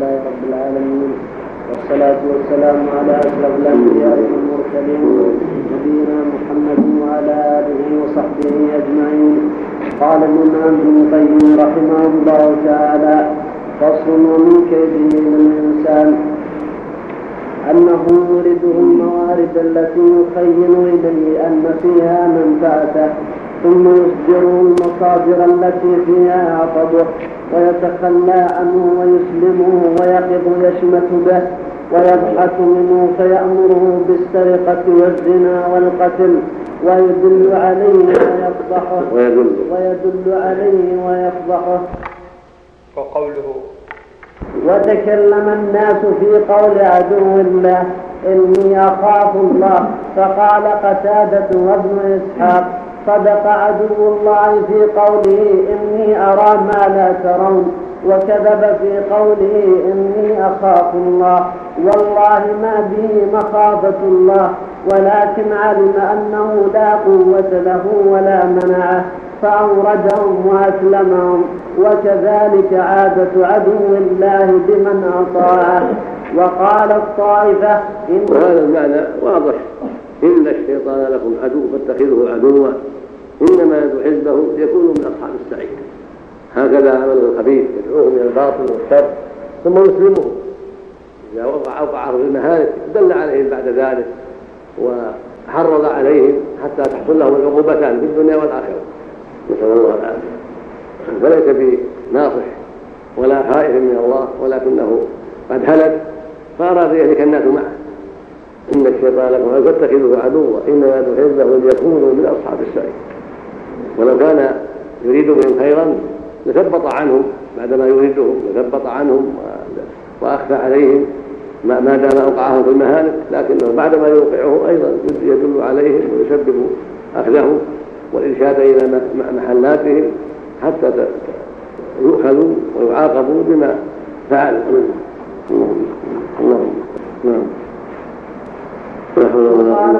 لله رب العالمين. والصلاة والسلام على أشرف الأنبياء والمرسلين نبينا محمد وعلى آله وصحبه أجمعين. قال الإمام ابن القيم رحمه الله تعالى فصل من كيده للإنسان أنه يورده الموارد التي يخيل إليه أن فيها منفعته ثم يصدره المصادر التي فيها عطبه ويتخلى عنه ويسلمه ويقظ يشمت به ويضحك منه فيأمره بالسرقة والزنا والقتل ويدل عليه ويفضحه ويدل, ويدل عليه ويفضحه. وقوله وتكلم الناس في قول عدو الله إني أخاف الله. فقال قتادة وابن إسحاق صدق عدو الله في قوله إني أرى ما لا ترون وكذب في قوله إني أخاف الله. والله ما به مخافة الله ولكن علم أنه لا قوة له ولا منعه فأوردهم وأسلمهم وكذلك عادة عدو الله بمن أطاعه. وقال الطائفة إن وهذا المعنى واضح. إن الشيطان لكم عدو فاتخذه عدوا. إنما يدعو حزبه ليكونوا من أصحاب السعير. هكذا عمله الخبيث يدعوهم إلى الباطل والشر ثم يسلمهم إذا وقع وقعه في المهالك دل عليهم بعد ذلك وحرض عليهم حتى تحصل لهم العقوبتان في الدنيا والآخرة. نسأل الله العافية. فليس بناصح ولا خائف من الله ولكنه قد هلك فأراد يهلك الناس معه. إن الشيطان لكم. فاتخذوه عدوا؟ إنما حزبه ليكونوا من أصحاب السعير. ولو كان يريد بهم خيرا لثبط عنهم بعدما يريدهم لثبط عنهم وأخفى عليهم ما دام أوقعهم في المهالك. لكنه بعدما يوقعه أيضا يدل عليهم ويسبب أخذهم والإرشاد إلى محلاتهم حتى يؤخذوا ويعاقبوا بما فعلوا. اللهم نعم. وقال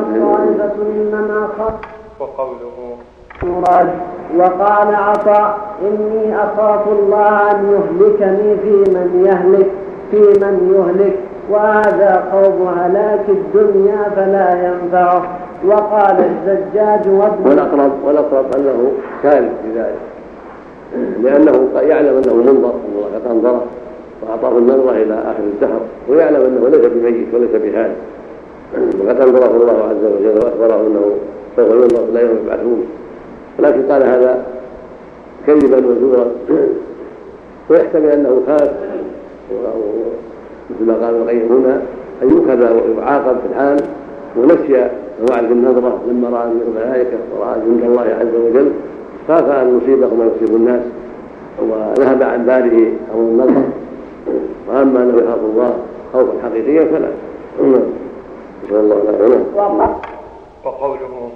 وقوله مراد وقال عطاء إني أخاف الله أن يهلكني في من يهلك في من يهلك. وهذا خوف هلاك الدنيا فلا ينفعه. وقال الزجاج وابن والأقرب والأقرب أنه كان في ذلك لأنه يعلم أنه منظر الله قد أنظره وأعطاه النظرة إلى آخر الدهر ويعلم أنه ليس بميت وليس بهالك. وقد أنظره الله عز وجل وأخبره أنه سوف ينظر لا يوم يبعثون. ولكن قال هذا كذبا وزورا. ويحتمل أنه خاف. مثل ما قال الغير هنا أن يؤخذ ويعاقب في الحال ونسي موعد النظرة لما رأى الملائكة ورأى جند الله عز وجل. خاف أن يصيبه ما يصيب الناس. وذهب عن باله أمر النظر وأما أنه يخاف الله خوفا حقيقيا فلا. وقوله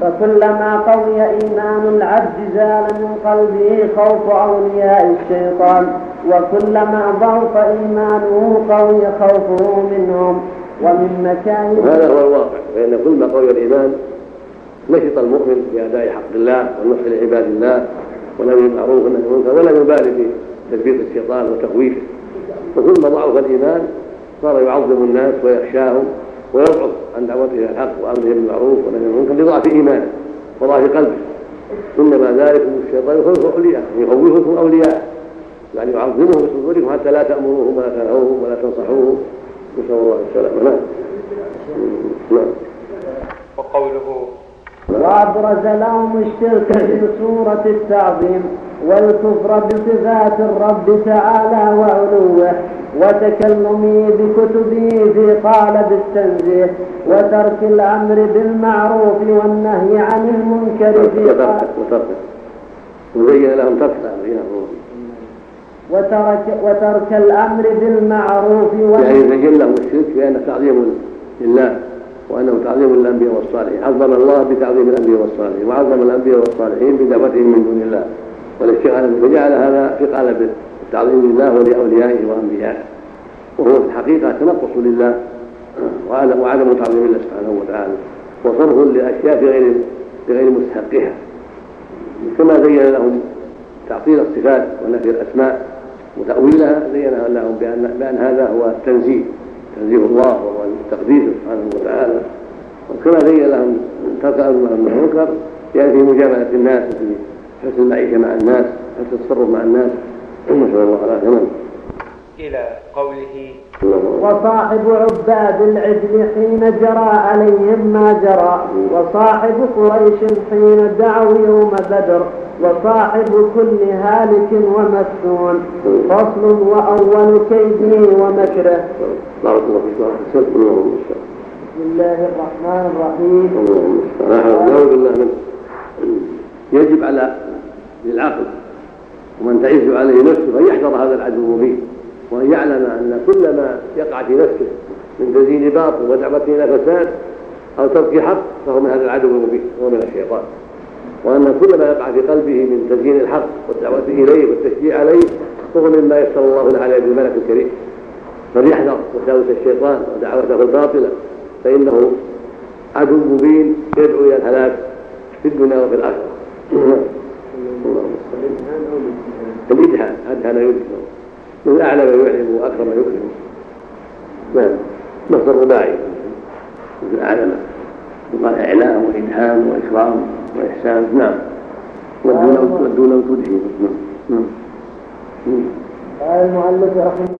فكلما قوي إيمان العبد زال من قلبه خوف أولياء الشيطان وكلما ضعف إيمانه قوي خوفه منهم. ومن مكان هذا هو الواقع فإن كل ما قوي الإيمان نشط المؤمن في أداء حق الله والنصح لعباد الله ولم بالمعروف والنهي المنكر ولم يبالي بتثبيت الشيطان وتخويفه. وكل ما ضعف الإيمان صار يعظم الناس ويخشاهم ويضعف عن دعوته إلى الحق وأمره بالمعروف ونهي عن المنكر لضعف ايمانه وضعف قلبه إنما ذلك الشيطان يخوف اولياءه يخوفكم اولياءه يعني يعظمهم في صدوركم حتى لا تأمروهم ولا تنهوهم ولا تنصحوهم. نسأل الله السلامة. نعم. نعم. وقوله وأبرز لهم الشرك في سورة التعظيم والكفر بصفات الرب تعالى وعلوه. وتكلمه بكتبه في قالب التنزيه وترك الأمر بالمعروف والنهي عن المنكر في وترك وزين لهم ترك وترك وترك الأمر بالمعروف يعني يزين لهم الشرك بأنه تعظيم لله وأنه تعظيم الأنبياء والصالحين. عظم الله بتعظيم الأنبياء والصالحين وعظم الأنبياء والصالحين بدعوتهم من دون الله والاشتغال فجعل هذا في قالب التعظيم لله ولأوليائه وأنبيائه. وهو في الحقيقة تنقص لله وعدم تعظيم الله سبحانه وتعالى وصرف لأشياء في غير مستحقها. كما زين لهم تعطيل الصفات ونفي الأسماء وتأويلها زينها لهم بأن, بأن هذا هو التنزيه. تنزيه الله وهو التقديس سبحانه وتعالى. وكما زين لهم ترك المنكر يعني في مجاملة الناس وفي حسن المعيشة مع الناس حسن التصرف مع الناس. نسأل الله العافية إلى قوله وصاحب عباد العجل حين جرى عليهم ما جرى وصاحب قريش حين دعوا يوم بدر وصاحب كل هالك ومفتون فصل وأول كيده ومكره. بارك الله فيك بسم الله الرحمن الرحيم. نعوذ بالله من يجب على العقل ومن تعز عليه نفسه أن يحذر هذا العدو المبين. وأن يعلم أن كل ما يقع في نفسه من تزيين باطل ودعوة إلى فساد أو ترك حق فهو من هذا العدو المبين وهو من الشيطان. وأن كل ما يقع في قلبه من تزيين الحق والدعوة إليه والتشجيع عليه فهو مما يسر الله له عليه بالملك الكريم. فليحذر وساوس الشيطان ودعوته الباطلة فإنه عدو مبين يدعو إلى الهلاك في الدنيا وفي الآخرة. الإجهاد هذا يدهن من أعلى ما يعلم وأكرم ما يكرم نعم. مصدر رباعي مثل أعلم. يقال إعلام وإلهام وإكرام وإحسان. نعم. ودون ودون تدهن نعم. قال المؤلف رحمه